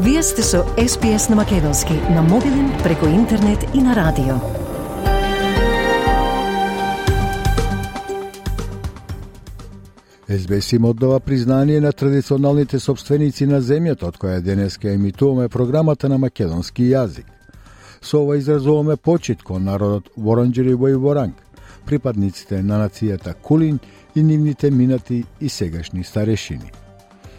Вие сте со SPS на Македонски на мобилен, преку интернет и на радио. СБС им оддава признание на традиционалните собственици на земјата, од која денеска емитуваме програмата на македонски јазик. Со ова изразуваме почит кон народот Воронџери во Воранг, припадниците на нацијата Кулин и нивните минати и сегашни старешини.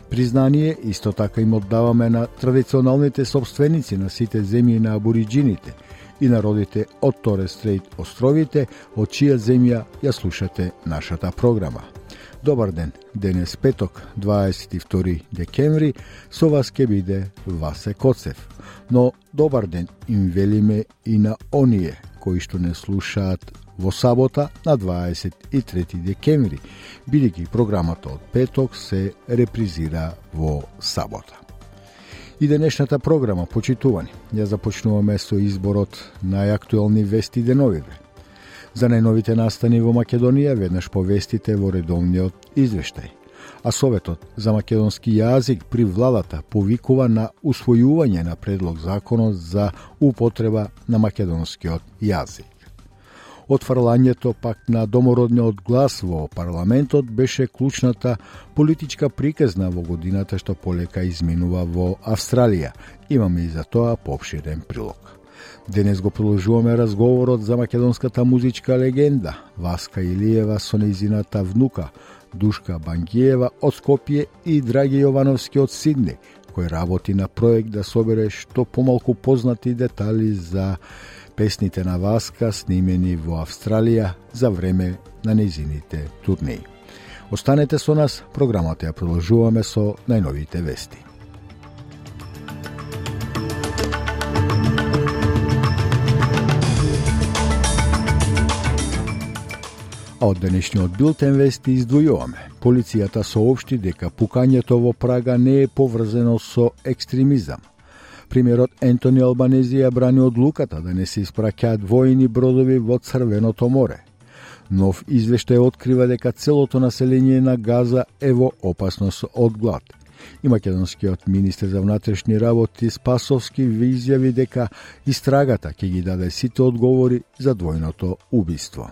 Признание исто така им оддаваме на традиционалните собственици на сите земји на абориджините и народите од Торе Стрейт островите, од чија земја ја слушате нашата програма. Добар ден, денес петок, 22 декември, со вас ке биде Васе Коцев. Но добар ден им велиме и на оние кои што не слушаат во сабота на 23 декември, бидејќи програмата од петок се репризира во сабота. И денешната програма, почитувани, ја започнуваме со изборот на актуелни вести деновиве. За најновите настани во Македонија веднаш повестите во редовниот извештај. А Советот за македонски јазик при владата повикува на усвојување на предлог законот за употреба на македонскиот јазик. Отфрлањето пак на домородниот глас во парламентот беше клучната политичка приказна во годината што полека изминува во Австралија. Имаме и за тоа поопширен прилог. Денес го продолжуваме разговорот за македонската музичка легенда Васка Илиева со нејзината внука Душка Бангиева од Скопје и Драги Јовановски од Сидне, кој работи на проект да собере што помалку познати детали за песните на Васка снимени во Австралија за време на незините турнеи. Останете со нас, програмата ја продолжуваме со најновите вести. А од денешниот билтен вести издвојуваме. Полицијата соопшти дека пукањето во Прага не е поврзано со екстремизам. Примерот Ентони Албанези ја брани одлуката да не се испраќаат војни бродови во Црвеното море. Нов извештај открива дека целото население на Газа е во опасност од глад. И македонскиот министер за внатрешни работи Спасовски ви изјави дека истрагата ќе ги даде сите одговори за двојното убиство.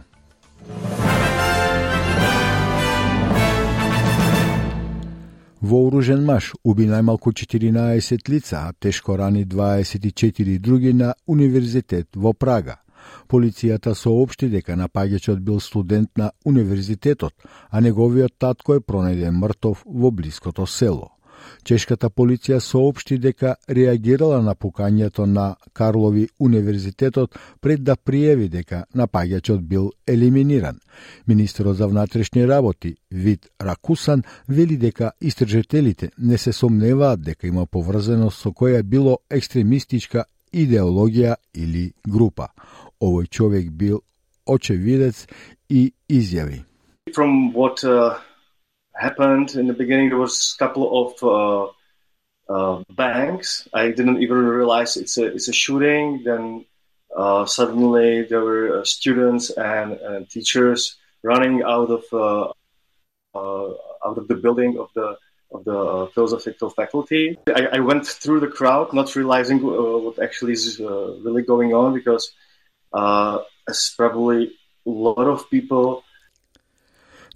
Вооружен маж уби најмалку 14 лица, а тешко рани 24 други на универзитет во Прага. Полицијата соопшти дека напаѓачот бил студент на универзитетот, а неговиот татко е пронајден мртов во близкото село. Чешката полиција соопшти дека реагирала на пукањето на Карлови универзитетот пред да пријави дека напаѓачот бил елиминиран. Министерот за внатрешни работи Вит Ракусан вели дека истражителите не се сомневаат дека има поврзаност со која било екстремистичка идеологија или група. Овој човек бил очевидец и изјави. From what uh, happened in the beginning. There was a couple of uh, uh, banks. I didn't even realize it's a it's a shooting. Then uh, suddenly there were uh, students and, and, teachers running out of uh, uh, out of the building of the of the philosophical faculty. I, I, went through the crowd, not realizing what actually is really going on, because as probably a lot of people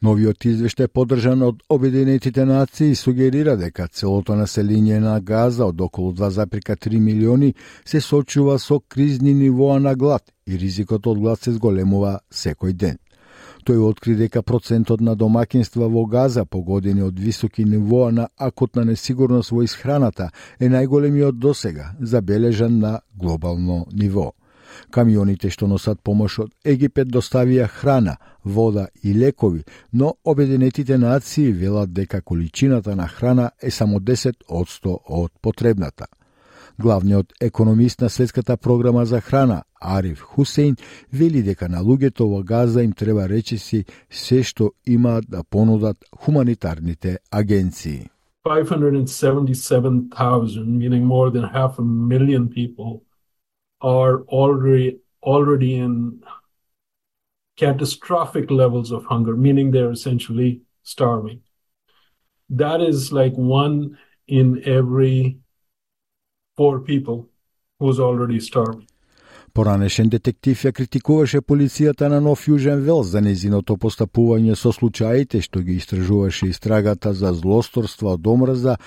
Новиот извештај поддржан од Обединетите нации сугерира дека целото население на Газа од околу 2,3 милиони се сочува со кризни нивоа на глад и ризикот од глад се зголемува секој ден. Тој откри дека процентот на домакинства во Газа погодени од високи нивоа на акутна несигурност во исхраната е најголемиот досега, забележан на глобално ниво. Камионите што носат помош од Египет доставија храна, вода и лекови, но Обединетите нации велат дека количината на храна е само 10% од потребната. Главниот економист на Светската програма за храна, Ариф Хусейн, вели дека на луѓето во Газа им треба речиси се што имаат да понудат хуманитарните агенции. 577,000, meaning more than half a million people, are already already in catastrophic levels of hunger, meaning they're essentially starving. That is like one in every four people who's already starving. Поранешен детектив ја критикуваше полицијата на Нов Јужен Велс за незиното постапување со случаите што ги истражуваше истрагата за злосторство од омраза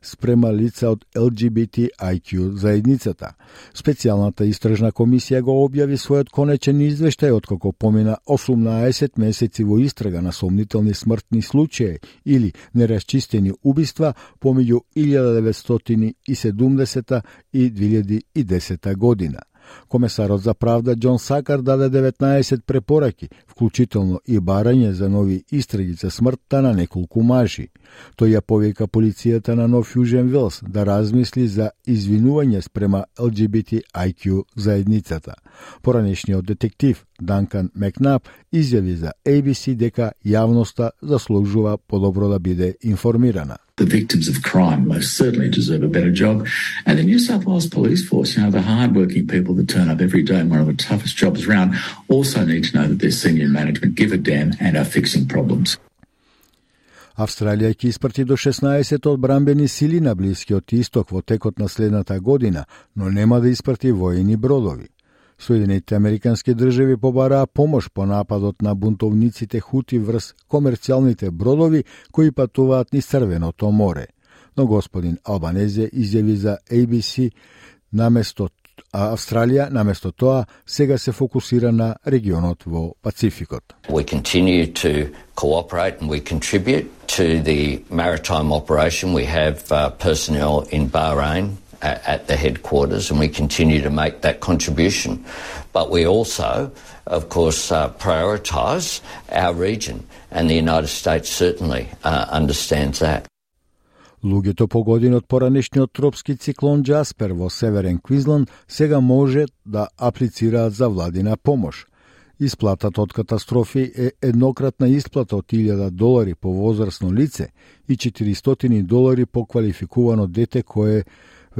спрема лица од LGBTIQ заедницата. Специјалната истражна комисија го објави својот конечен извештај откако помина 18 месеци во истрага на сомнителни смртни случаи или нерасчистени убиства помеѓу 1970 и 2010 година. Комесарот за правда Џон Сакар даде 19 препораки, вклучително и барање за нови истраги за смртта на неколку мажи. Тој ја повика полицијата на Нов Јужен Велс да размисли за извинување спрема LGBTIQ заедницата. Поранешниот детектив Данкан Мекнап изјави за ABC дека јавноста заслужува подобро да биде информирана. The victims of crime most certainly deserve a better job. And the New South Wales Police Force, you know, the hard-working people that turn up every day in one of the toughest jobs around, also need to know that their senior management give a damn and are fixing problems. Австралија ќе испрати до 16 одбранбени сили на Блискиот исток во текот на следната година, но нема да испрати воени бродови. Соединените Американски држави побараа помош по нападот на бунтовниците хути врз комерцијалните бродови кои патуваат низ Црвеното море. Но господин Албанезе изјави за ABC наместо а Австралија наместо тоа сега се фокусира на регионот во Пацификот. We continue to cooperate and we contribute to the maritime operation. We have uh, personnel in Bahrain at, the headquarters and we continue to make that contribution. But we also, of course, uh, prioritise our region and the United States certainly uh, understands that. Луѓето погодени од поранешниот тропски циклон Джаспер во Северен Квизланд сега може да аплицираат за владина помош. Исплатата од катастрофи е еднократна исплата од 1000 долари по возрастно лице и 400 долари по квалификувано дете кое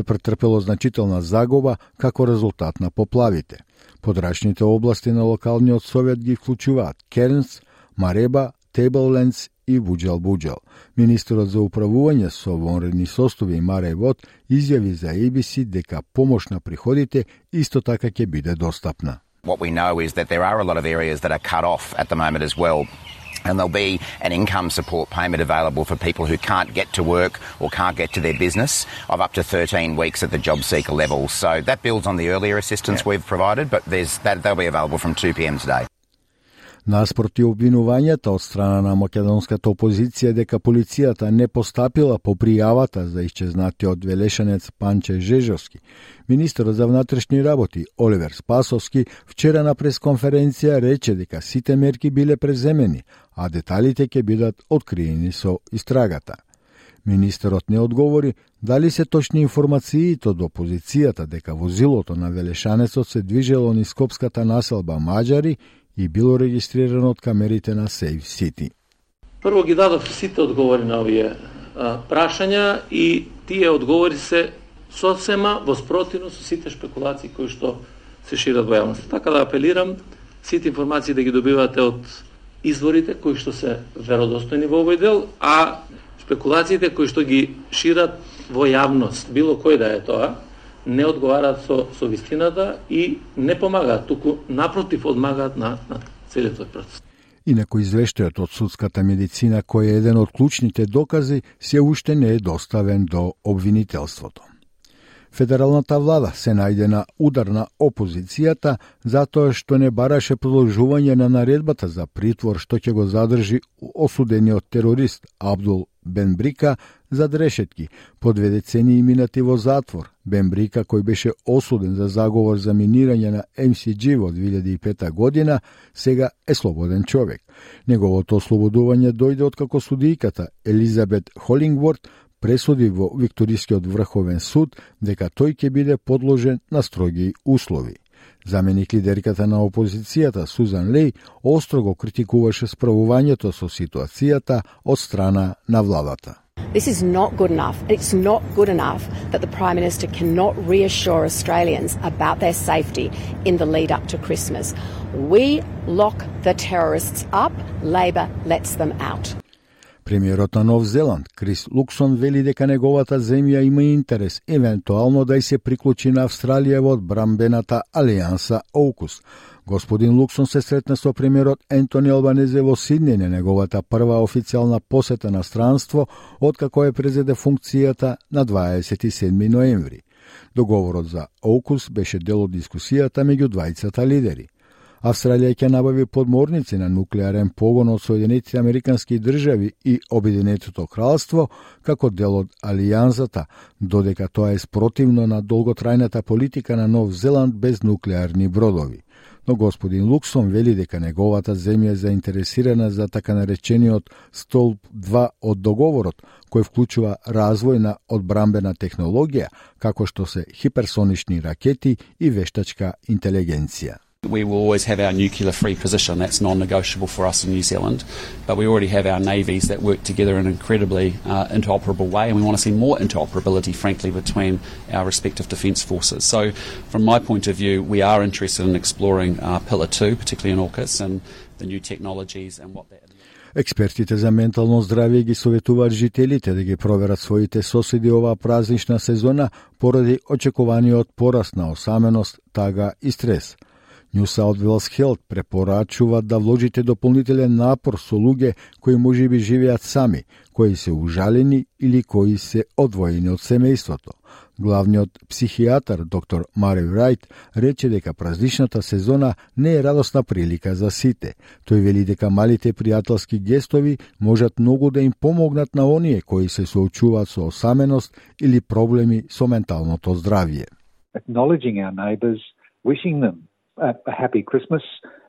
претрпело значителна загуба како резултат на поплавите. Подрачните области на локалниот совет ги вклучуваат Кернс, Мареба, Тейблендс и Буџал Буџал. Министерот за управување со вонредни состави Маре Вод изјави за ABC дека помош на приходите исто така ќе биде достапна. What we know is that there are a lot of areas that are cut off at the moment as well. And there'll be an income support payment available for people who can't get to work or can't get to their business of up to 13 weeks at the job seeker level. So that builds on the earlier assistance yeah. we've provided, but there's that they'll be available from 2 p.m. today. Наспроти обвинувањата од страна на македонската опозиција дека полицијата не постапила по пријавата за исчезнатиот велешанец Панче Жежовски, министерот за внатрешни работи Оливер Спасовски вчера на пресконференција рече дека сите мерки биле преземени, а деталите ќе бидат откриени со истрагата. Министерот не одговори дали се точни информациите од опозицијата дека возилото на Велешанецот се движело низ Скопската населба Маджари и било регистрирано од камерите на Safe City. Прво ги дадов сите одговори на овие а, прашања и тие одговори се сосема во спротивно со сите шпекулации кои што се шират во јавноста. Така да апелирам сите информации да ги добивате од изворите кои што се веродостојни во овој дел, а спекулациите кои што ги шират во јавност, било кој да е тоа, не одговараат со, со вистината и не помагаат, туку напротив одмагаат на, на целиот тој процес. Инако извештајот од судската медицина, кој е еден од клучните докази, се уште не е доставен до обвинителството. Федералната влада се најде на удар на опозицијата затоа што не бараше продолжување на наредбата за притвор што ќе го задржи осудениот терорист Абдул Бенбрика за дрешетки, по две децени минати во затвор. Бенбрика, кој беше осуден за заговор за минирање на МСГ во 2005 година, сега е слободен човек. Неговото ослободување дојде откако судијката Елизабет Холингворд пресуди во Викторискиот врховен суд дека тој ќе биде подложен на строги услови. Заменик лидерката на опозицијата Сузан Леј остро го критикуваше справувањето со ситуацијата од страна на владата. This is not good enough. It's not good enough that the Prime Minister cannot reassure Australians about their safety in the lead up to Christmas. We lock the terrorists up, Labor lets them out. Премиерот на Нов Зеланд, Крис Луксон, вели дека неговата земја има интерес евентуално да се приклучи на Австралија во одбрамбената алијанса ОУКУС. Господин Луксон се сретна со премиерот Ентони Албанезе во Сиднеј на неговата прва официјална посета на странство откако е презеде функцијата на 27 ноември. Договорот за ОУКУС беше дел од дискусијата меѓу двајцата лидери. Австралија ќе набави подморници на нуклеарен погон од Соединетите Американски држави и Обединетото кралство како дел од алијанзата, додека тоа е спротивно на долготрајната политика на Нов Зеланд без нуклеарни бродови. Но господин Луксон вели дека неговата земја е заинтересирана за така наречениот столб 2 од договорот, кој вклучува развој на одбрамбена технологија, како што се хиперсонични ракети и вештачка интелигенција. We will always have our nuclear free position. That's non negotiable for us in New Zealand. But we already have our navies that work together in an incredibly uh, interoperable way, and we want to see more interoperability, frankly, between our respective defence forces. So, from my point of view, we are interested in exploring uh, Pillar 2, particularly in AUKUS, and the new technologies and what that. Експертите за ментално здравје ги советуваат жителите да ги проверат своите соседи оваа празнична сезона поради очекуваниот пораст на осаменост, тага и стрес. New South Wales Health препорачува да вложите дополнителен напор со луѓе кои може би живеат сами, кои се ужалени или кои се одвоени од семејството. Главниот психијатар доктор Мари Рајт рече дека празничната сезона не е радосна прилика за сите. Тој вели дека малите пријателски гестови можат многу да им помогнат на оние кои се соочуваат со осаменост или проблеми со менталното здравје. Acknowledging our neighbors, wishing them a, a happy Christmas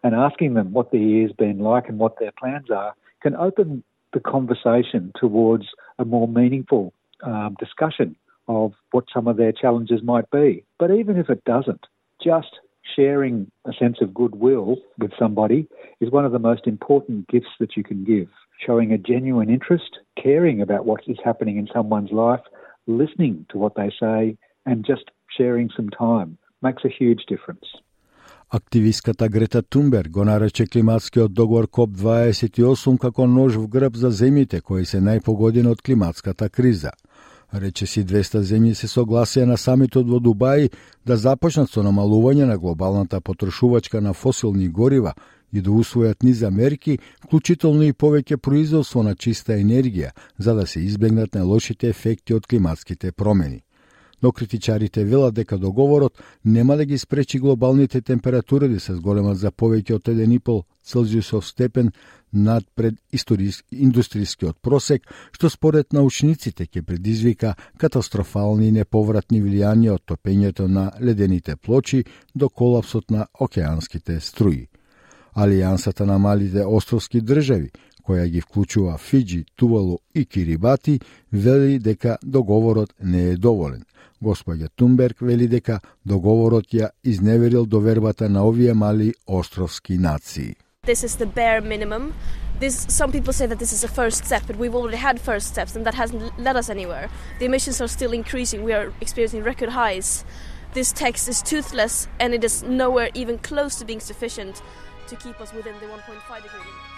and asking them what the year's been like and what their plans are can open the conversation towards a more meaningful um, discussion of what some of their challenges might be. But even if it doesn't, just sharing a sense of goodwill with somebody is one of the most important gifts that you can give. Showing a genuine interest, caring about what is happening in someone's life, listening to what they say, and just sharing some time makes a huge difference. Активистката Грета Тумбер го нарече климатскиот договор КОП-28 како нож в грб за земите кои се најпогодени од климатската криза. Рече си 200 земји се согласија на самитот во Дубај да започнат со намалување на глобалната потрошувачка на фосилни горива и да усвојат низа мерки, вклучително и повеќе производство на чиста енергија, за да се избегнат најлошите ефекти од климатските промени но критичарите велат дека договорот нема да ги спречи глобалните температури да се зголемат за повеќе од 1,5 Целзиусов степен над пред индустријскиот просек, што според научниците ќе предизвика катастрофални и неповратни влијанија од топењето на ледените плочи до колапсот на океанските струи. Алијансата на малите островски држави, која ги вклучува Фиджи, Тувалу и Кирибати, вели дека договорот не е доволен. Господја Тумберг вели дека договорот ја изневерил довербата на овие мали островски нации. This is the bare minimum. This, some people say that this is a first step, but we've already had first steps, and that hasn't led us anywhere. The emissions are still increasing. We are experiencing record highs. This text is toothless, and it is nowhere even close to being sufficient to keep us within the 1.5 degree limit.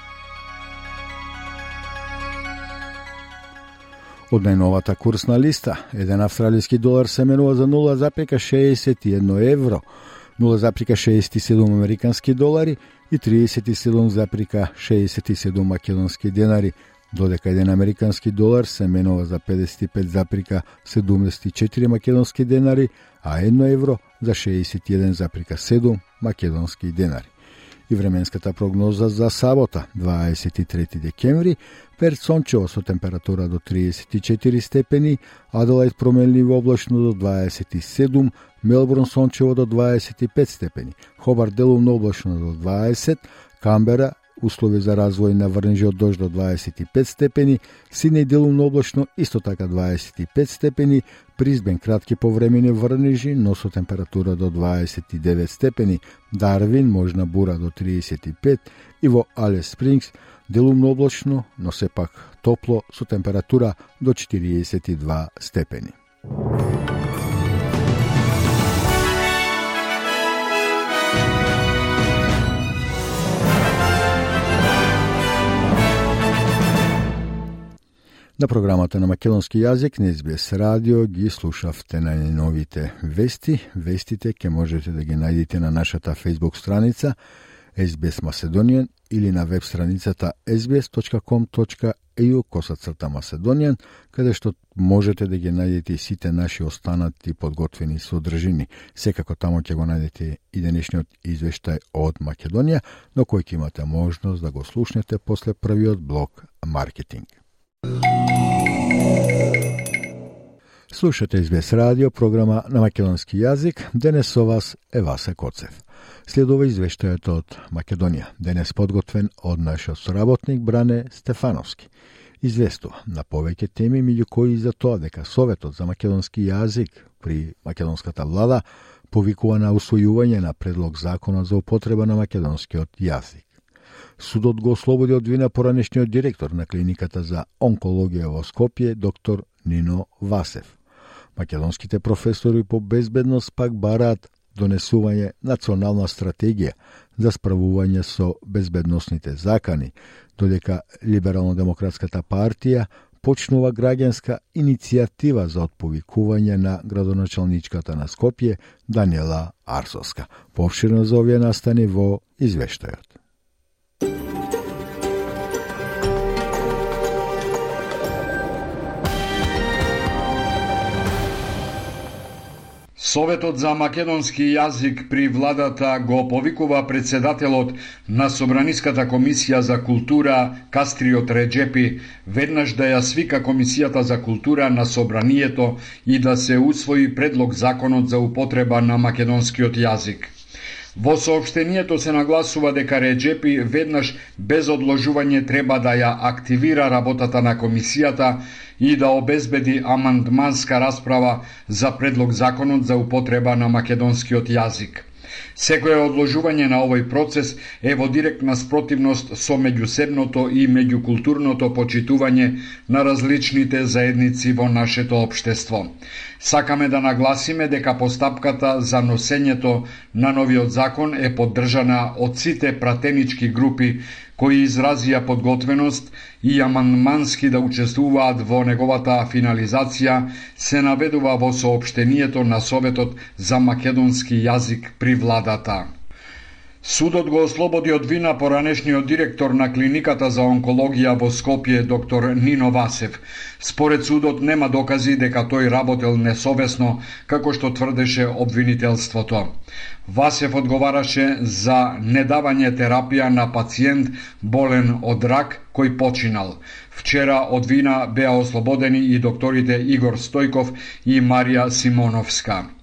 Од најновата курсна листа, еден австралијски долар се менува за 0,61 евро, 0,67 американски долари и 37,67 македонски денари, додека еден американски долар се менува за 55,74 македонски денари, а едно евро за 61,7 македонски денари. И временската прогноза за сабота, 23 декември, Перт сончево со температура до 34 степени, Аделајд променливо облачно до 27, Мелбурн сончево до 25 степени, Хобар делумно облачно до 20, Камбера услови за развој на врнежи од дожд до 25 степени, Сиднеј делумно облачно исто така 25 степени, Призбен кратки повремени врнежи, но со температура до 29 степени, Дарвин можна бура до 35 и во Алес Спрингс делумно облачно, но сепак топло со температура до 42 степени. На програмата на македонски јазик на СБС радио ги слушавте на новите вести. Вестите ќе можете да ги најдете на нашата Facebook страница SBS Macedonian или на веб страницата sbs.com.eu косацрта Macedonian, каде што можете да ги најдете и сите наши останати подготвени содржини. Секако тамо ќе го најдете и денешниот извештај од Македонија, но кој ќе имате можност да го слушнете после првиот блок маркетинг. Слушате Избес радио, програма на македонски јазик. Денес со вас е Васе Коцев. Следува извештајот од Македонија, денес подготвен од нашиот соработник Бране Стефановски. Известува на повеќе теми, меѓу кои за тоа дека Советот за македонски јазик при македонската влада повикува на усвојување на предлог закона за употреба на македонскиот јазик. Судот го ослободи од вина поранешниот директор на клиниката за онкологија во Скопје, доктор Нино Васев. Македонските професори по безбедност пак бараат донесување национална стратегија за справување со безбедносните закани, додека Либерално-демократската партија почнува граѓанска иницијатива за отповикување на градоначалничката на Скопје Даниела Арсовска. Повширно за овие настани во извештајот. Советот за македонски јазик при владата го повикува председателот на Собраниската комисија за култура Кастриот Реджепи веднаш да ја свика комисијата за култура на собранието и да се усвои предлог законот за употреба на македонскиот јазик. Во сообштението се нагласува дека Реджепи веднаш без одложување треба да ја активира работата на комисијата и да обезбеди амандманска расправа за предлог законот за употреба на македонскиот јазик. Секое одложување на овој процес е во директна спротивност со меѓусебното и меѓукултурното почитување на различните заедници во нашето општество. Сакаме да нагласиме дека постапката за носењето на новиот закон е поддржана од сите пратенички групи кои изразија подготвеност и аманмански да учествуваат во неговата финализација, се наведува во сообштението на Советот за македонски јазик при владата. Судот го ослободи од вина поранешниот директор на клиниката за онкологија во Скопје, доктор Нино Васев. Според судот нема докази дека тој работел несовесно, како што тврдеше обвинителството. Васев одговараше за недавање терапија на пациент болен од рак кој починал. Вчера од вина беа ослободени и докторите Игор Стојков и Марија Симоновска.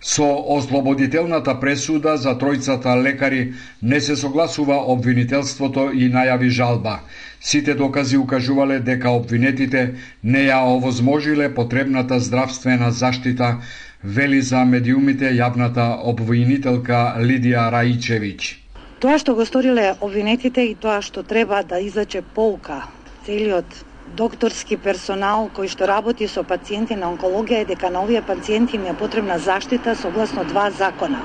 Со ослободителната пресуда за тројцата лекари не се согласува обвинителството и најави жалба. Сите докази укажувале дека обвинетите не ја овозможиле потребната здравствена заштита, вели за медиумите јавната обвинителка Лидија Раичевиќ. Тоа што го сториле обвинетите и тоа што треба да излече полка целиот докторски персонал кој што работи со пациенти на онкологија е дека на овие пациенти им е потребна заштита согласно два закона.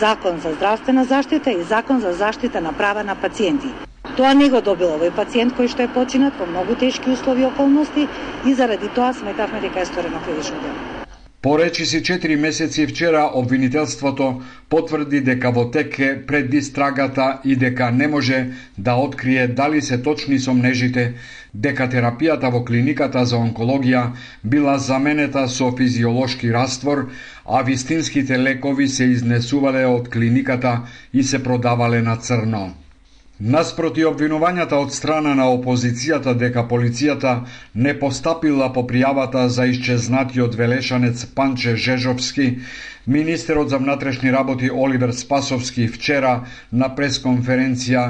Закон за здравствена заштита и закон за заштита на права на пациенти. Тоа не го добил овој пациент кој што е починат по многу тешки услови и околности и заради тоа сметавме дека е сторено клинично дело. Поречи си 4 месеци вчера обвинителството потврди дека во теке пред истрагата и дека не може да открие дали се точни сомнежите дека терапијата во клиниката за онкологија била заменета со физиолошки раствор, а вистинските лекови се изнесувале од клиниката и се продавале на црно. Наспроти обвинувањата од страна на опозицијата дека полицијата не постапила по пријавата за исчезнатиот велешанец Панче Жежовски, министерот за внатрешни работи Оливер Спасовски вчера на пресконференција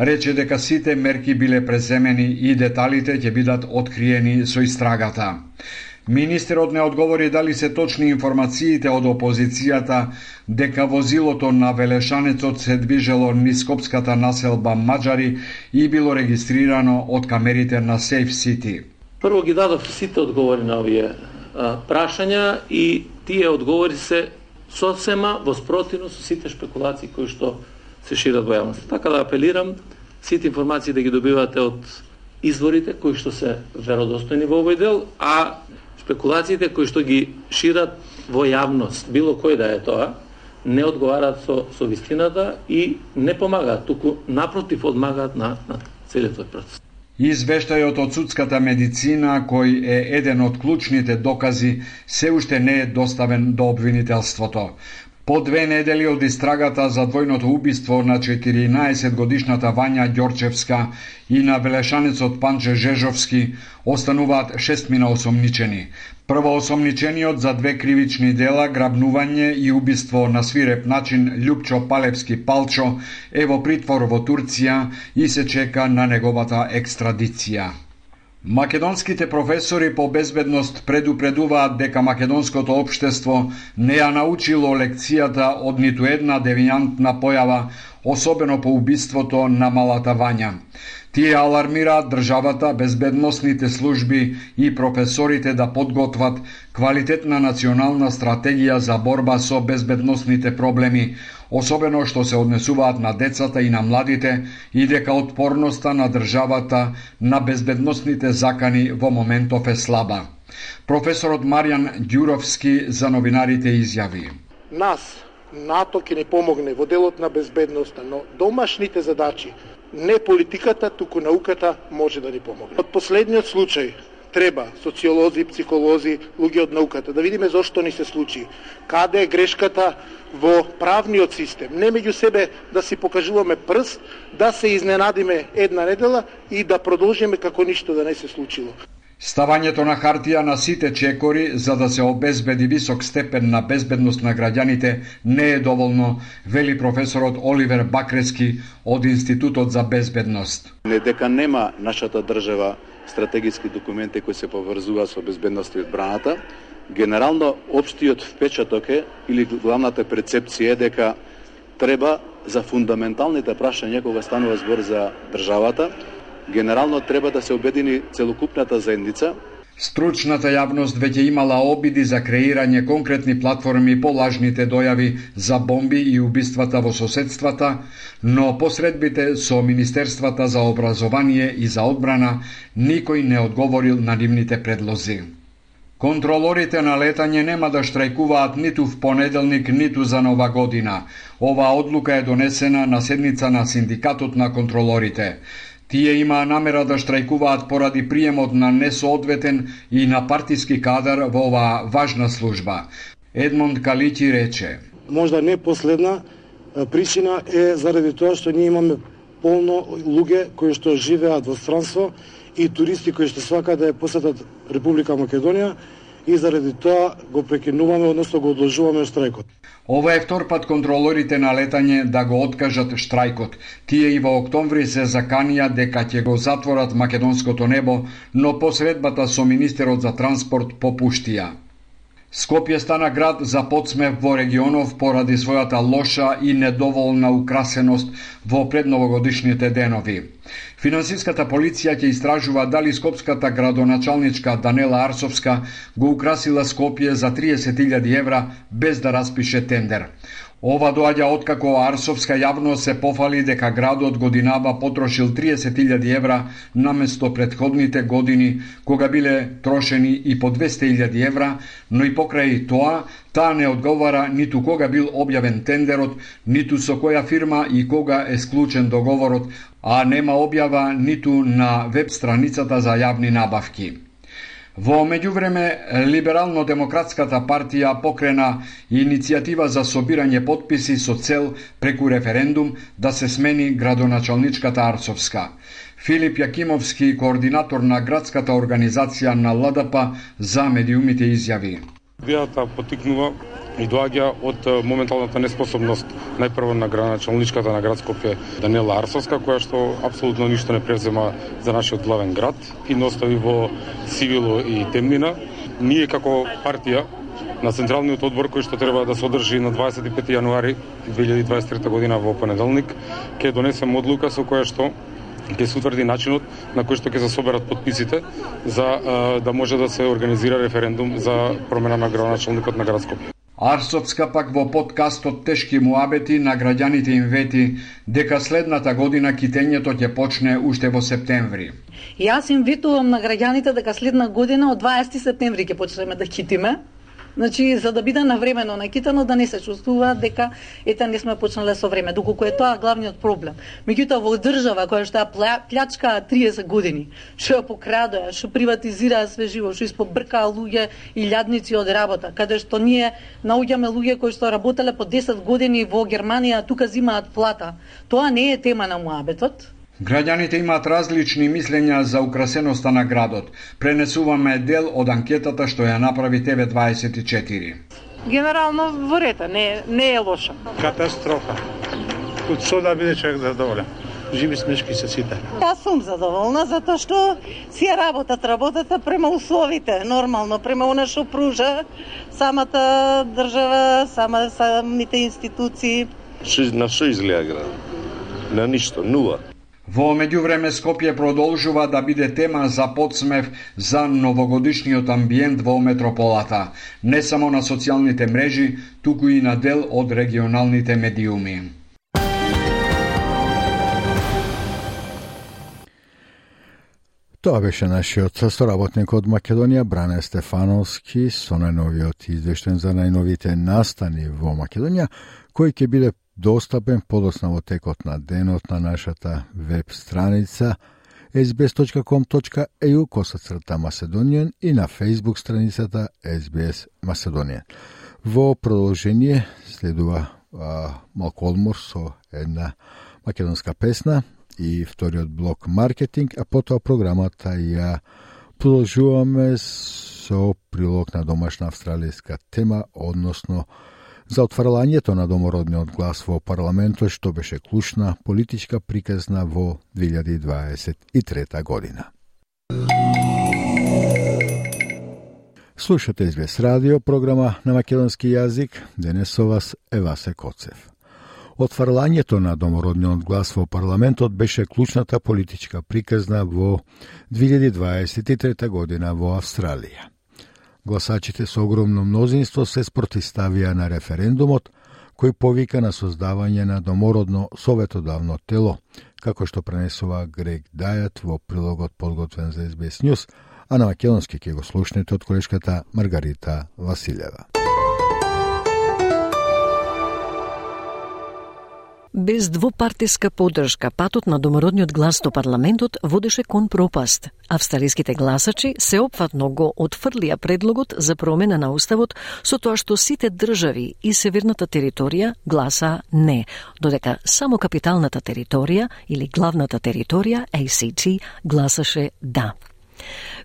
рече дека сите мерки биле преземени и деталите ќе бидат откриени со истрагата. Министерот не одговори дали се точни информациите од опозицијата дека возилото на Велешанецот се движело низ скопската населба Маджари и било регистрирано од камерите на Safe City. Прво ги дадов сите одговори на овие а, прашања и тие одговори се сосема во спротивно со сите шпекулации кои што се шират во јавност. Така да апелирам сите информации да ги добивате од изворите кои што се веродостојни во овој дел, а спекулациите кои што ги шират во јавност, било кој да е тоа, не одговараат со, со вистината и не помагаат, туку напротив одмагаат на, на целиот тој процес. Извештајот од судската медицина, кој е еден од клучните докази, се уште не е доставен до обвинителството. По две недели од истрагата за двојното убиство на 14 годишната Вања Ѓорчевска и на велешанецот Панче Жежовски остануваат шестмина осомничени. Прво осомничениот за две кривични дела, грабнување и убиство на свиреп начин Лјупчо Палевски Палчо е во притвор во Турција и се чека на неговата екстрадиција. Македонските професори по безбедност предупредуваат дека македонското општество не ја научило лекцијата од ниту една девијантна појава, особено по убиството на малата Вања. Тие алармираат државата, безбедносните служби и професорите да подготват квалитетна национална стратегија за борба со безбедносните проблеми, особено што се однесуваат на децата и на младите и дека отпорноста на државата на безбедносните закани во моментов е слаба. Професорот Маријан Ѓуровски за новинарите изјави. Нас, НАТО ќе ни помогне во делот на безбедноста, но домашните задачи, не политиката, туку науката може да ни помогне. Од последниот случај треба социолози, психолози, луѓе од науката да видиме зошто ни се случи, каде е грешката во правниот систем, не меѓу себе да си покажуваме прст, да се изненадиме една недела и да продолжиме како ништо да не се случило. Ставањето на хартија на сите чекори за да се обезбеди висок степен на безбедност на граѓаните не е доволно, вели професорот Оливер Бакрески од Институтот за безбедност. Не дека нема нашата држава стратегиски документи кои се поврзуваат со безбедност и одбраната. Генерално, општиот впечаток е, или главната перцепција е дека треба за фундаменталните прашања кога станува збор за државата, генерално треба да се обедини целокупната заедница Стручната јавност веќе имала обиди за креирање конкретни платформи по лажните дојави за бомби и убиствата во соседствата, но посредбите со Министерствата за образование и за одбрана никој не одговорил на нивните предлози. Контролорите на летање нема да штрајкуваат ниту в понеделник, ниту за нова година. Ова одлука е донесена на седница на Синдикатот на контролорите. Тие имаа намера да штрајкуваат поради приемот на несоодветен и на партиски кадар во оваа важна служба. Едмонд Каличи рече. Можда не последна причина е заради тоа што ние имаме полно луѓе кои што живеат во странство и туристи кои што свака да ја посетат Република Македонија и заради тоа го прекинуваме, односно го одложуваме штрајкот. Ова е втор пат контролорите на летање да го откажат штрајкот. Тие и во октомври се заканија дека ќе го затворат македонското небо, но посредбата со министерот за транспорт попуштија. Скопје стана град за подсмев во регионов поради својата лоша и недоволна украсеност во предновогодишните денови. Финансиската полиција ќе истражува дали скопската градоначалничка Данела Арсовска го украсила Скопје за 30.000 евра без да распише тендер. Ова доаѓа откако Арсовска јавност се пофали дека градот годинава потрошил 30.000 евра наместо предходните години кога биле трошени и по 200.000 евра, но и покрај тоа, таа не одговара ниту кога бил објавен тендерот, ниту со која фирма и кога е склучен договорот, а нема објава ниту на веб страницата за јавни набавки. Во меѓувреме, Либерално-демократската партија покрена иницијатива за собирање подписи со цел преку референдум да се смени градоначалничката Арцовска. Филип Јакимовски, координатор на градската организација на ЛДП за медиумите изјави. Идејата потикнува и доаѓа од моменталната неспособност најпрво на граначалничката на град Скопје Данела Арсовска, која што апсолутно ништо не презема за нашиот главен град и не остави во сивило и темнина. Ние како партија на Централниот одбор кој што треба да се одржи на 25 јануари 2023 година во понеделник, ќе донесем одлука со која што ќе се утврди начинот на кој што ќе се соберат подписите за да може да се организира референдум за промена на градоначалникот на град Скопје. Пак во подкастот Тешки муабети на граѓаните им вети дека следната година китењето ќе почне уште во септември. Јас им ветувам на граѓаните дека следна година од 20 септември ќе почнеме да китиме Значи, за да биде навремено накитано, да не се чувствува дека ете не сме почнале со време, доколку е тоа главниот проблем. Меѓутоа во држава која што ја плячкаа 30 години, што ја покрадоа, што приватизираа све живо, што испобркаа луѓе и лјадници од работа, каде што ние наоѓаме луѓе кои што работеле по 10 години во Германија, тука зимаат плата. Тоа не е тема на муабетот Граѓаните имаат различни мислења за украсеноста на градот. Пренесуваме дел од анкетата што ја направи ТВ24. Генерално во рета, не, не е лоша. Катастрофа. Од со да биде човек задоволен. Живи смешки се сите. Јас сум задоволна затоа што си ја работат работата према условите, нормално, према она што пружа самата држава, сама самите институции. Ши, на што изгледа град? На ништо, нула. Во меѓувреме Скопје продолжува да биде тема за подсмев за новогодишниот амбиент во метрополата, не само на социјалните мрежи, туку и на дел од регионалните медиуми. Тоа беше нашиот соработник од Македонија, Бране Стефановски, со најновиот извештен за најновите настани во Македонија, кој ќе биде достапен подосна во текот на денот на нашата веб страница sbs.com.eu косацрта Macedonian и на Facebook страницата SBS Macedonian. Во продолжение следува а, малку одмор со една македонска песна и вториот блок маркетинг, а потоа програмата ја продолжуваме со прилог на домашна австралијска тема, односно за отфрлањето на домородниот глас во парламентот што беше клучна политичка приказна во 2023 година. Слушате Извес радио, програма на македонски јазик, денес со вас е Васе Коцев. Отфрлањето на домородниот глас во парламентот беше клучната политичка приказна во 2023 година во Австралија. Гласачите со огромно мнозинство се спротиставија на референдумот, кој повика на создавање на домородно советодавно тело, како што пренесува Грег Дајат во прилогот подготвен за SBS News, а на македонски ќе го слушнете од колешката Маргарита Василева. Без двопартиска поддршка, патот на домородниот глас до парламентот водеше кон пропаст. Австралиските гласачи се опфатно го отфрлија предлогот за промена на уставот со тоа што сите држави и северната територија гласа не, додека само капиталната територија или главната територија ACT гласаше да.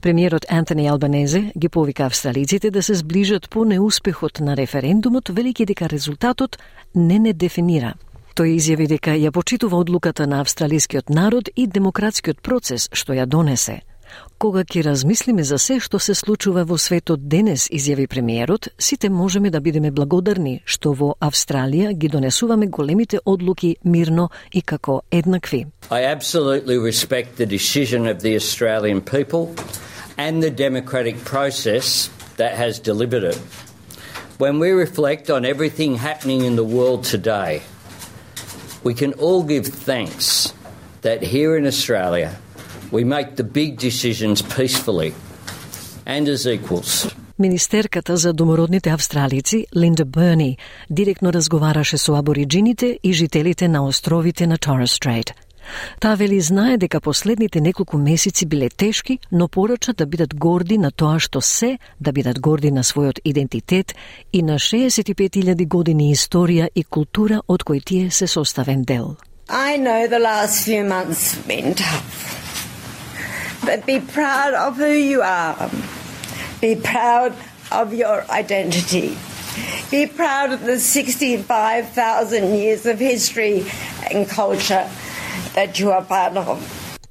Премиерот Антони Албанезе ги повика австралиците да се зближат по неуспехот на референдумот, велики дека резултатот не не дефинира Тој изјави дека ја почитува одлуката на австралискиот народ и демократскиот процес што ја донесе. Кога ќе размислиме за се што се случува во светот денес, изјави премиерот, сите можеме да бидеме благодарни што во Австралија ги донесуваме големите одлуки мирно и како еднакви. I absolutely respect the decision of the Australian people and the democratic process that has delivered it. When we reflect on everything happening in the world today, we can all give thanks that here in Australia we make the big decisions peacefully and as equals. Министерката за домородните австралици Линда Берни директно разговараше со абориджините и жителите на островите на Torres Strait. Таа вели знае дека последните неколку месеци биле тешки, но порача да бидат горди на тоа што се, да бидат горди на својот идентитет и на 65.000 години историја и култура од кои тие се составен дел. I know the last few months have been tough. But be proud of who you are. Be proud of your identity. Be proud of the 65,000 years of history and culture that you are part of.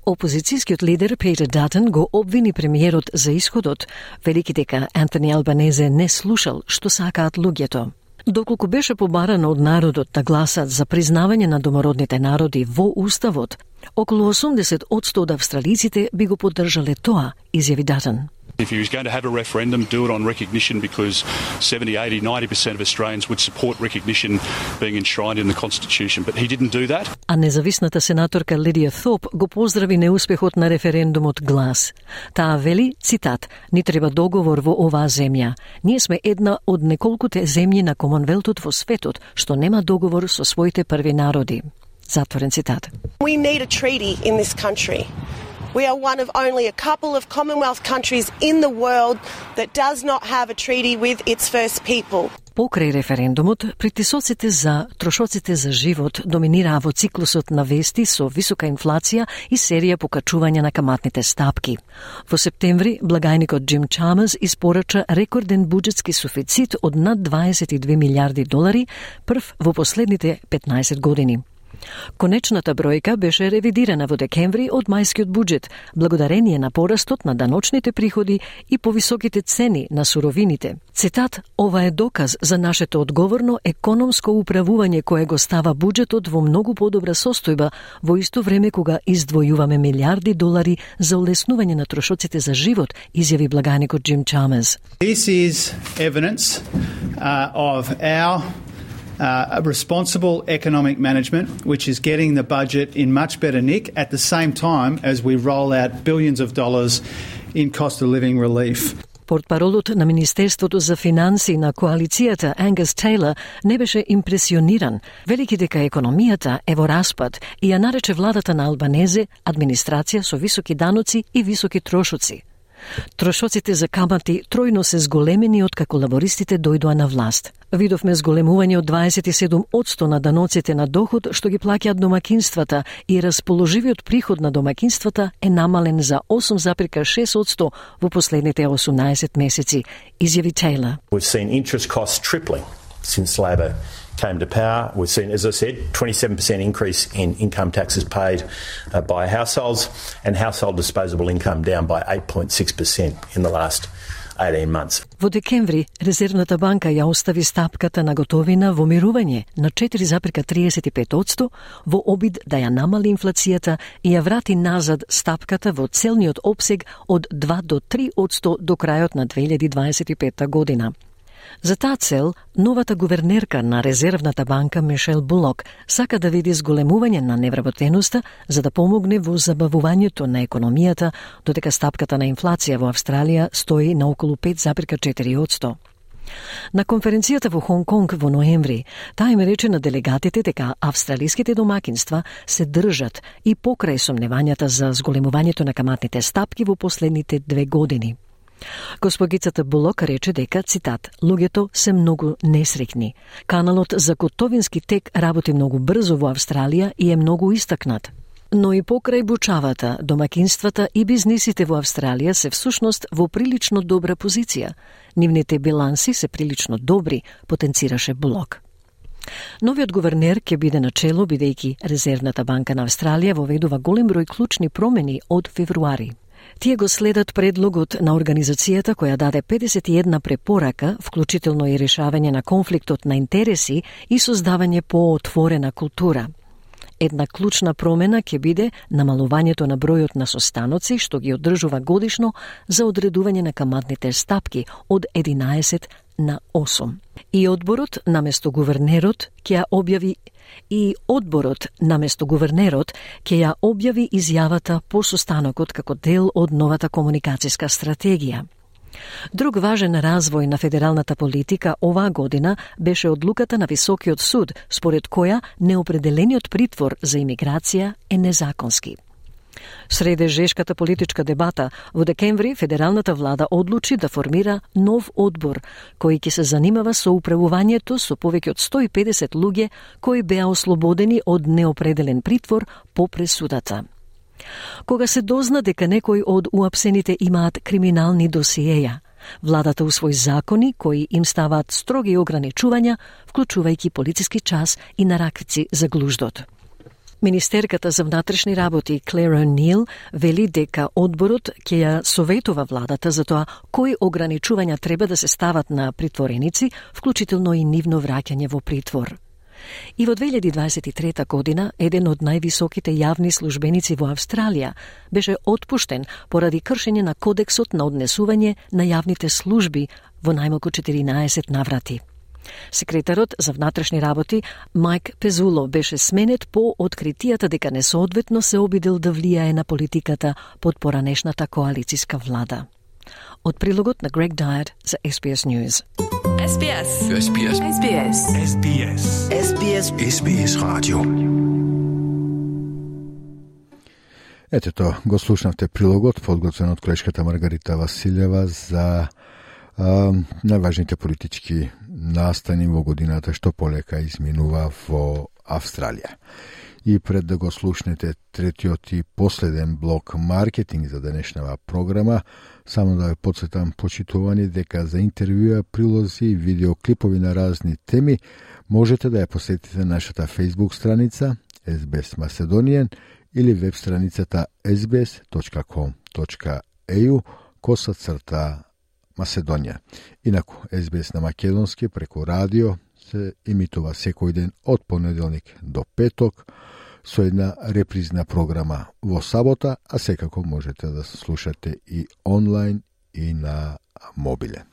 Опозицијскиот лидер Петер Датен го обвини премиерот за исходот, велики дека Антони Албанезе не слушал што сакаат луѓето. Доколку беше побарано од народот да гласат за признавање на домородните народи во Уставот, околу 80 од австралиците би го поддржале тоа, изјави Датен. If he was going to have a referendum, do it on recognition because 70, 80, 90% of Australians would support recognition being enshrined in the Constitution. But he didn't do that. А независната сенаторка Лидија Thope го поздрави неуспехот на референдумот глас. Таа вели, цитат, ни треба договор во оваа земја. Ние сме една од неколкуте земји на Комонвелтот во светот што нема договор со своите први народи. Затворен цитат. We need a treaty in this country. We are one of only a couple of Commonwealth countries in the world that does not have a treaty with its first people. Покрај референдумот, притисоците за трошоците за живот доминираа во циклусот на вести со висока инфлација и серија покачување на каматните стапки. Во септември, благајникот Джим Чамас испорача рекорден буџетски суфицит од над 22 милиарди долари, прв во последните 15 години. Конечната бројка беше ревидирана во декември од мајскиот буџет, благодарение на порастот на даночните приходи и повисоките цени на суровините. Цитат, ова е доказ за нашето одговорно економско управување кое го става буџетот во многу подобра состојба во исто време кога издвојуваме милиарди долари за олеснување на трошоците за живот, изјави благаникот Джим Чамез. This is evidence uh, of our uh, responsible economic management, which is getting the budget in much better nick at the same time as we roll out billions of dollars in cost of living relief. Портпаролот на Министерството за финанси на коалицијата Ангас Тейлор не беше импресиониран, велики дека економијата е во распад и ја нарече владата на Албанезе администрација со високи даноци и високи трошоци. Трошоците за камати тројно се зголемени од како лабористите дојдоа на власт. Видовме зголемување од 27 одсто на даноците на доход што ги плаќаат домакинствата и расположивиот приход на домакинствата е намален за 8,6 одсто во последните 18 месеци, изјави Тейлор. We've seen interest costs tripling since Labor came to power. We've seen, as I said, 27% increase in income taxes paid uh, by households and household disposable income down by 8.6% in the last 18 months. Во декември, Резервната банка ја остави стапката на готовина во мирување на 4,35% во обид да ја намали инфлацијата и ја врати назад стапката во целниот обсег од 2 до 3% до крајот на 2025 година. За таа цел, новата гувернерка на Резервната банка Мишел Булок сака да види зголемување на невработеноста за да помогне во забавувањето на економијата, додека стапката на инфлација во Австралија стои на околу 5,4%. На конференцијата во Хонг Конг во ноември, таа им рече на делегатите дека австралиските домакинства се држат и покрај сомневањата за зголемувањето на каматните стапки во последните две години. Госпогицата Булок рече дека, цитат, луѓето се многу несрекни. Каналот за Котовински тек работи многу брзо во Австралија и е многу истакнат. Но и покрај бучавата, домакинствата и бизнисите во Австралија се всушност во прилично добра позиција. Нивните биланси се прилично добри, потенцираше Булок. Новиот гувернер ќе биде на чело бидејќи Резервната банка на Австралија воведува голем број клучни промени од февруари. Тие го следат предлогот на организацијата која даде 51 препорака, вклучително и решавање на конфликтот на интереси и создавање поотворена култура. Една клучна промена ќе биде намалувањето на бројот на состаноци што ги одржува годишно за одредување на каматните стапки од 11 на 8. И одборот наместо гувернерот ќе ја објави и одборот наместо гувернерот ќе ја објави изјавата по состанокот како дел од новата комуникацијска стратегија. Друг важен развој на федералната политика оваа година беше одлуката на Високиот суд, според која неопределениот притвор за имиграција е незаконски. Среде жешката политичка дебата, во декември федералната влада одлучи да формира нов одбор кој ќе се занимава со управувањето со повеќе од 150 луѓе кои беа ослободени од неопределен притвор по пресудата. Кога се дозна дека некои од уапсените имаат криминални досиеја, владата усвои закони кои им ставаат строги ограничувања, вклучувајќи полициски час и нараквици за глуждот. Министерката за внатрешни работи Клера Нил вели дека одборот ќе ја советува владата за тоа кои ограничувања треба да се стават на притвореници, вклучително и нивно враќање во притвор. И во 2023 година, еден од највисоките јавни службеници во Австралија беше отпуштен поради кршење на кодексот на однесување на јавните служби во најмалку 14 наврати. Секретарот за внатрешни работи Майк Пезуло беше сменет по откритијата дека несоодветно се обидел да влијае на политиката под поранешната коалициска влада. Од прилогот на Грег Дайер за SBS News. SBS. SBS. SBS. SBS. SBS. SBS Radio. Ето го слушнавте прилогот подготвен од колешката Маргарита Василева за а, најважните политички настани во годината што полека изминува во Австралија. И пред да го слушнете третиот и последен блок маркетинг за денешнава програма, само да ве подсетам почитувани дека за интервјуа, прилози и видеоклипови на разни теми можете да ја посетите нашата Facebook страница SBS Macedonian или веб страницата sbs.com.eu коса црта Маседонија. Инаку, SBS на македонски преку радио се имитува секој ден од понеделник до петок со една репризна програма во сабота, а секако можете да слушате и онлайн и на мобиле.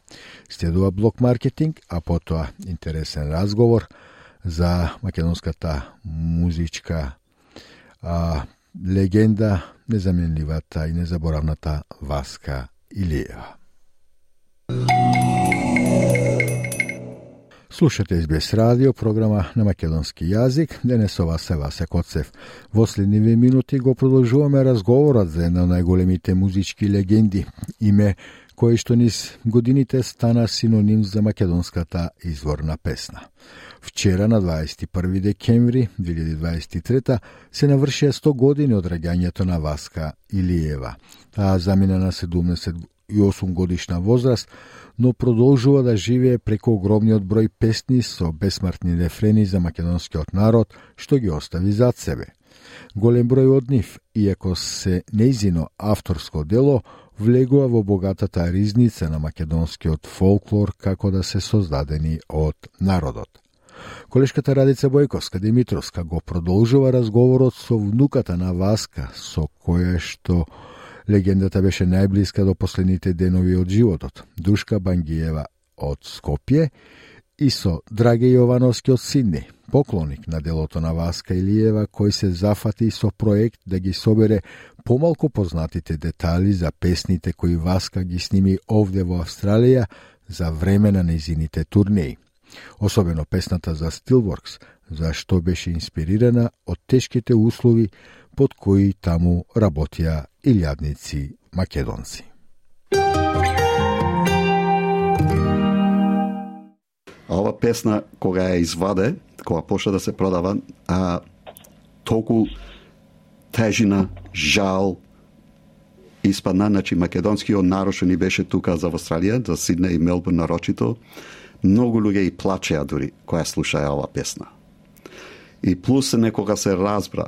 Следува блок маркетинг, а потоа интересен разговор за македонската музичка а, легенда, незаменливата и незаборавната Васка Илиева. Слушате СБС радио, програма на македонски јазик. Денес ова се Васе Коцев. Во следниве минути го продолжуваме разговорот за една од најголемите музички легенди, име кој што низ годините стана синоним за македонската изворна песна. Вчера на 21 декември 2023 се навршија 100 години од раѓањето на Васка Илиева. Таа замина на 78 годишна возраст, но продолжува да живее преку огромниот број песни со бесмртни рефрени за македонскиот народ, што ги остави зад себе. Голем број од нив, иако се неизино авторско дело, влегува во богатата ризница на македонскиот фолклор како да се создадени од народот. Колешката Радица Бојковска Димитровска го продолжува разговорот со внуката на Васка, со која што Легендата беше најблиска до последните денови од животот. Душка Бангиева од Скопје и со Драге Јовановски од Сидни, поклоник на делото на Васка Илиева, кој се зафати со проект да ги собере помалку познатите детали за песните кои Васка ги сними овде во Австралија за време на незините турнеи. Особено песната за Steelworks, за што беше инспирирана од тешките услови под кои таму работија илјадници македонци. А ова песна, кога ја изваде, кога почна да се продава, а, толку тежина, жал, испадна, значи македонскиот народ што ни беше тука за Австралија, за Сидне и Мелбурн нарочито, многу луѓе и плачеа дури која слушаја ова песна. И плюс некога се разбра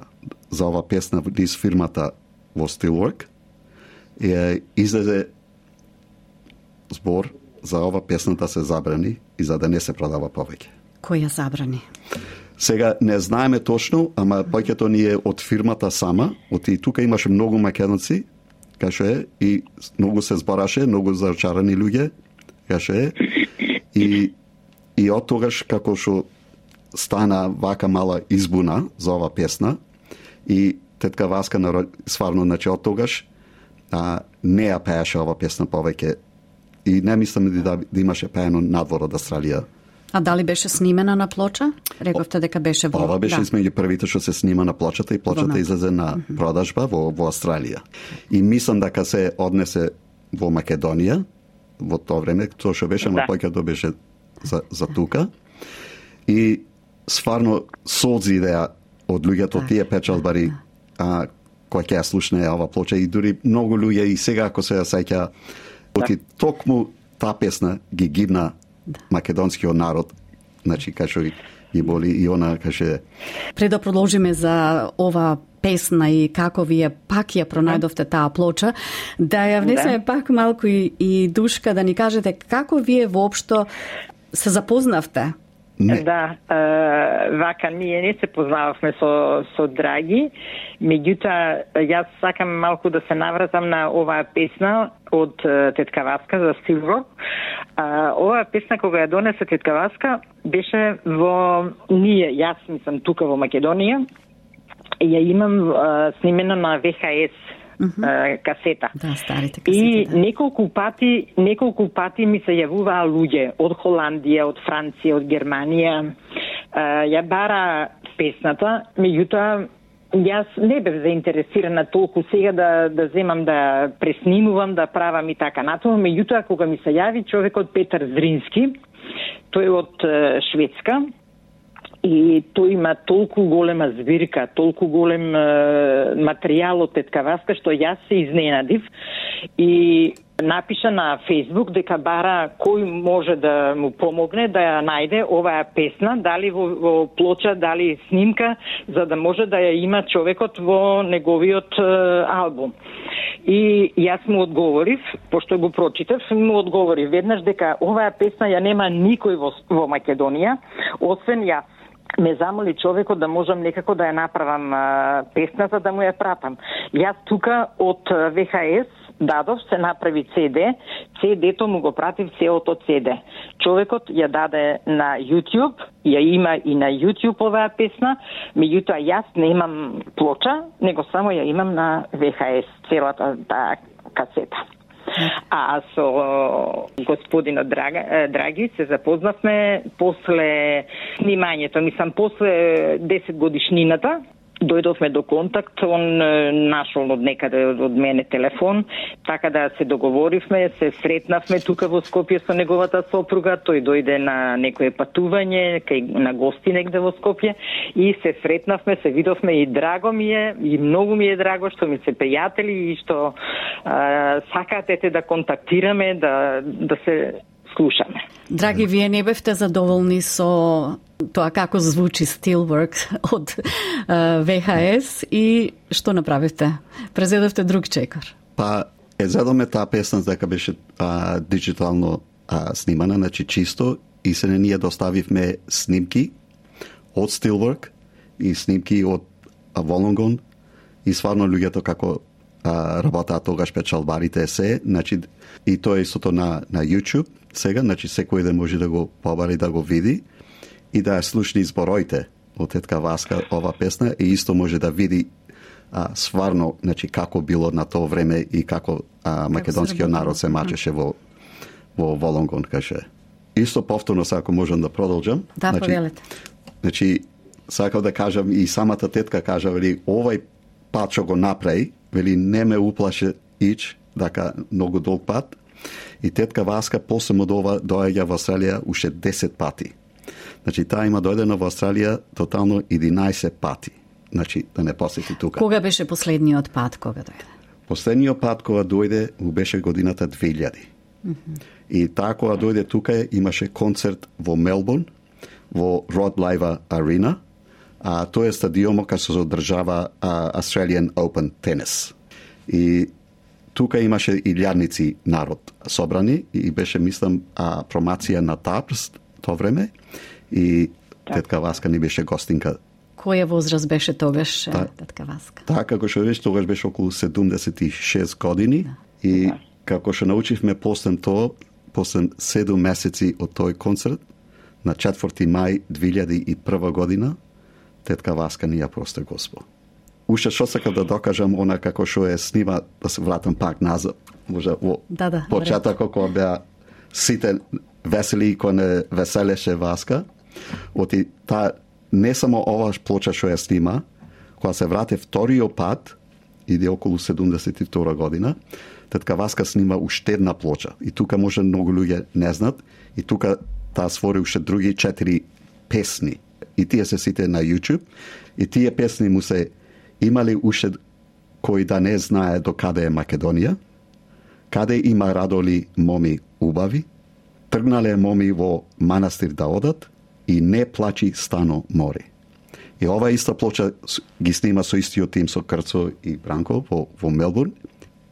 за ова песна низ фирмата во Steelwork, е, излезе збор за ова песна да се забрани и за да не се продава повеќе. Која забрани? Сега не знаеме точно, ама повеќето ни е од фирмата сама, од и тука имаше многу македонци, кај е, и многу се збораше, многу зачарани луѓе, кај е, и, и од тогаш како што стана вака мала избуна за ова песна, и тетка Васка сварно, значи од тогаш а, не ја пееше ова песна повеќе и не мислам да, да имаше пеено надвор од Австралија. А дали беше снимена на плоча? Рековте дека беше во... Ова беше да. измеѓу првите што се снима на плочата и плочата излезе на продажба во, во Австралија. И мислам дека се однесе во Македонија во тоа време, тоа што беше, да. но беше за, за тука. И стварно солзи идеја од луѓето тие печалбари а, кој ќе ја слушне ова плоча и дури многу луѓе и сега ако се ја сеќа оти да. токму таа песна ги гидна да. македонскиот народ значи кај што ги боли и она каже Пред да продолжиме за ова песна и како вие пак ја пронајдовте таа плоча, да ја внесеме да. пак малку и, и душка да ни кажете како вие воопшто се запознавте Не. Да, е, вака ние не се познававме со со Драги, меѓутоа јас сакам малку да се навратам на оваа песна од Тетка Васка за Силво. А, оваа песна кога ја донесе Тетка Васка беше во ние, јас мислам тука во Македонија, ја имам а, снимена на ВХС -hmm. касета. Да, старите касети. И да. неколку пати, неколку пати ми се јавуваа луѓе од Холандија, од Франција, од Германија. Ја бара песната, меѓутоа Јас не бев заинтересирана толку сега да да земам да преснимувам, да правам и така натаму, меѓутоа кога ми се јави човекот Петар Зрински, тој од Шведска, и тој има толку голема збирка, толку голем е, материјал од Тетка Васка, што јас се изненадив и напиша на Фейсбук дека бара кој може да му помогне да ја најде оваа песна, дали во, во плоча, дали снимка, за да може да ја има човекот во неговиот е, албум. И јас му одговорив, пошто го прочитав, му одговорив веднаш дека оваа песна ја нема никој во, во Македонија, освен јас ме замоли човекот да можам некако да ја направам а, песната да му ја пратам. Јас тука од ВХС дадов се направи CD, CD-то му го пратив целото CD. Човекот ја даде на YouTube, ја има и на YouTube оваа песна, меѓутоа јас не имам плоча, него само ја имам на ВХС целата таа касета. А со господинот Драга, Драги се запознавме после снимањето, мислам после 10 годишнината дојдовме до контакт, он нашол од некаде од мене телефон, така да се договоривме, се сретнавме тука во Скопје со неговата сопруга, тој дојде на некое патување, кај на гости негде во Скопје и се сретнавме, се видовме и драго ми е, и многу ми е драго што ми се пријатели и што а, сакате да контактираме, да, да се слушаме. Драги, вие не бевте задоволни со тоа како звучи Steelwork од ВХС и што направивте? Презедовте друг чекор? Па, е задоме таа песна дека беше а, диджитално а, снимана, значи чисто, и се не ние доставивме снимки од Steelwork и снимки од Волонгон и сварно луѓето како а, работаат тогаш печалбарите се, значи и тоа е истото на, на YouTube сега, значи секој ден може да го побари да го види и да ја слушни збороите од тетка Васка ова песна и исто може да види а, сварно значи како било на тоа време и како а, македонскиот народ се мачеше во во Волонгон каже. Исто повторно ако можам да продолжам. Да, значи, повелете. Значи сакав да кажам и самата тетка кажа вели овај пат што го направи, вели не ме уплаше ич, дака многу долг пат. И тетка Васка после од ова доаѓа во Австралија уште 10 пати. Значи, таа има дојдено во Австралија тотално 11 пати. Значи, да не посети тука. Кога беше последниот пат кога дојде? Последниот пат кога дојде му беше годината 2000. Mm -hmm. И таа кога дојде тука имаше концерт во Мелбурн, во Род Лайва Арена, а тоа е стадионот кај се одржава Australian Open Tennis. И тука имаше илјадници народ собрани и беше мислам а, промација на ТАПС тоа време и тетка Васка ни беше гостинка. Која возраст беше тогаш Та, тетка Васка? Така, како што беше тогаш беше околу 76 години да. и да. како што научивме после тоа, после 7 месеци од тој концерт, на 4 мај 2001 година, тетка Васка ни ја просте Господ. Уште што сакам да докажам, она како што е снима, да се вратам пак назад, може во да, да, почетокот кога беа сите весели кој не веселеше Васка. Оти та не само ова плоча што ја снима, кога се врате вториот пат, иде околу 72 година, тетка Васка снима уште една плоча. И тука може многу луѓе не знат, и тука таа свори уште други четири песни. И тие се сите на YouTube, и тие песни му се имали уште кој да не знае до каде е Македонија, каде има радоли моми убави, тргнале моми во манастир да одат и не плачи стано море. И ова иста плоча ги снима со истиот тим со Крцо и Бранко во, во Мелбурн.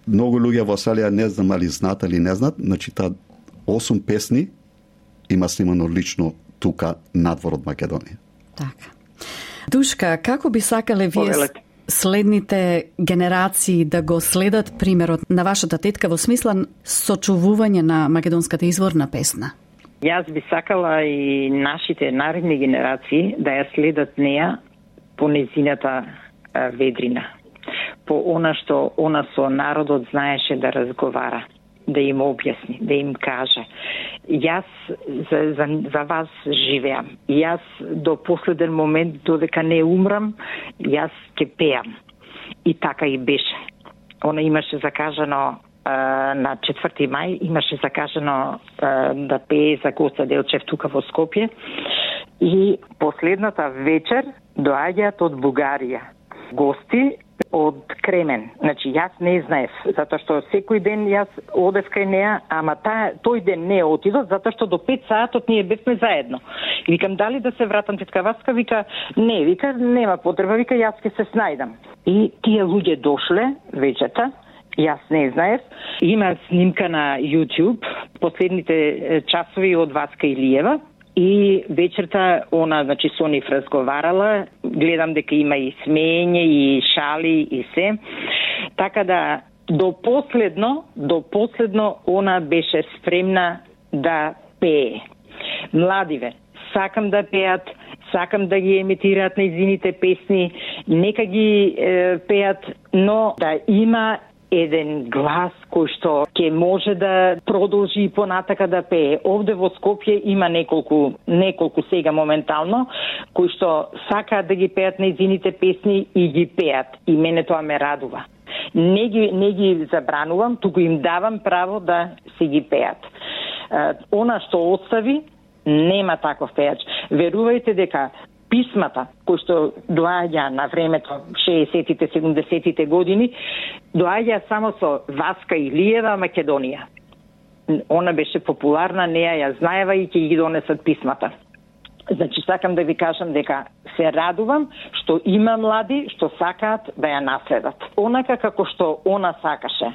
Многу луѓе во Австралија не знам али знаат или не знаат, значи та 8 песни има снимано лично тука надвор од Македонија. Така. Душка, како би сакале вие следните генерации да го следат примерот на вашата тетка во смисла сочувување на македонската изворна песна? Јас би сакала и нашите наредни генерации да ја следат неа по незината ведрина. По она што она со народот знаеше да разговара, да им објасни, да им каже. Јас за, за, за вас живеам. Јас до последен момент, додека не умрам, јас ќе пеам. И така и беше. Она имаше закажано на 4 мај имаше закажано да пее за Коста Делчев тука во Скопје и последната вечер доаѓаат од Бугарија гости од Кремен. Значи, јас не знаев, затоа што секој ден јас одев кај неа, ама та, тој ден не отидов, затоа што до 5 саатот ние бевме заедно. И викам, дали да се вратам тетка Васка? Вика, не, вика, нема потреба, вика, јас ќе се снајдам. И тие луѓе дошле вечета, Јас не знаев. Има снимка на YouTube, последните часови од Васка Илиева, и вечерта она значи со нив разговарала, гледам дека има и смење и шали и се. Така да до последно, до последно она беше спремна да пее. Младиве, сакам да пеат, сакам да ги емитираат нејзините песни, нека ги е, пеат, но да има еден глас кој што ќе може да продолжи и понатака да пее. Овде во Скопје има неколку неколку сега моментално кои што сакаат да ги пеат нејзините песни и ги пеат. И мене тоа ме радува. Не ги, не ги забранувам, туку им давам право да си ги пеат. Она што остави, нема таков пејач. Верувајте дека писмата кои што доаѓа на времето 60-тите, 70-тите години, доаѓа само со Васка Илиева Македонија. Она беше популарна, неа ја знаева и ќе ги донесат писмата. Значи, сакам да ви кажам дека се радувам што има млади што сакаат да ја наследат. Онака како што она сакаше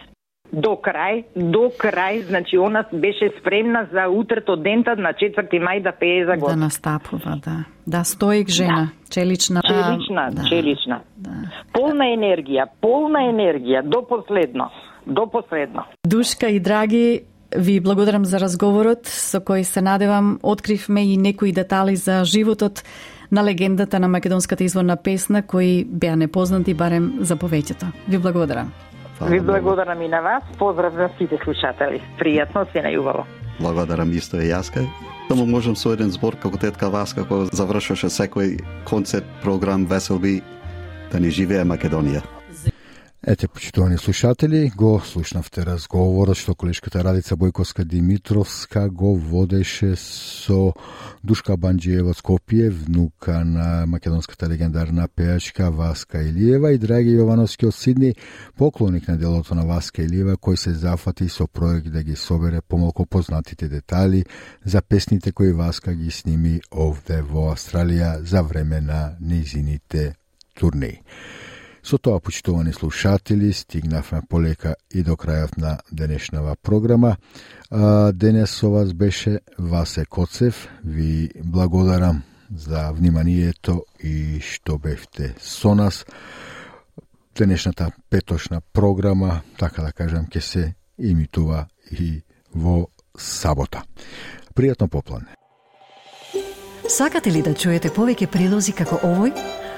до крај, до крај, значи она беше спремна за утрето дентат на 4 мај да пее за год. Да настапува, да. Да, стоик жена, да. челична. Челична, а, челична. Да. Полна енергија, полна енергија, до последно. До последно. Душка и драги, ви благодарам за разговорот со кој се надевам откривме и некои детали за животот на легендата на македонската изворна песна кои беа непознати барем за повеќето. Ви благодарам. Ви благодарам и на вас. Поздрав за сите слушатели. Пријатно, се најубаво. Благодарам исто и јаска. Само можам со еден збор како тетка Васка кој завршуваше секој концерт, програм, веселби, да ни живее Македонија. Ете, почитувани слушатели, го слушнавте разговорот што колешката Радица Бојковска Димитровска го водеше со Душка Банджиева Скопје, внука на македонската легендарна пеачка Васка Илиева и Драги Јовановски од Сидни, поклоник на делото на Васка Илиева, кој се зафати со проект да ги собере помалку познатите детали за песните кои Васка ги сними овде во Австралија за време на низините турнеи. Со тоа, почитувани слушатели, стигнавме полека и до крајот на денешнава програма. Денес со вас беше Васе Коцев. Ви благодарам за вниманието и што бевте со нас. Денешната петошна програма, така да кажам, ќе се имитува и во сабота. Пријатно поплане. Сакате ли да чуете повеќе прилози како овој?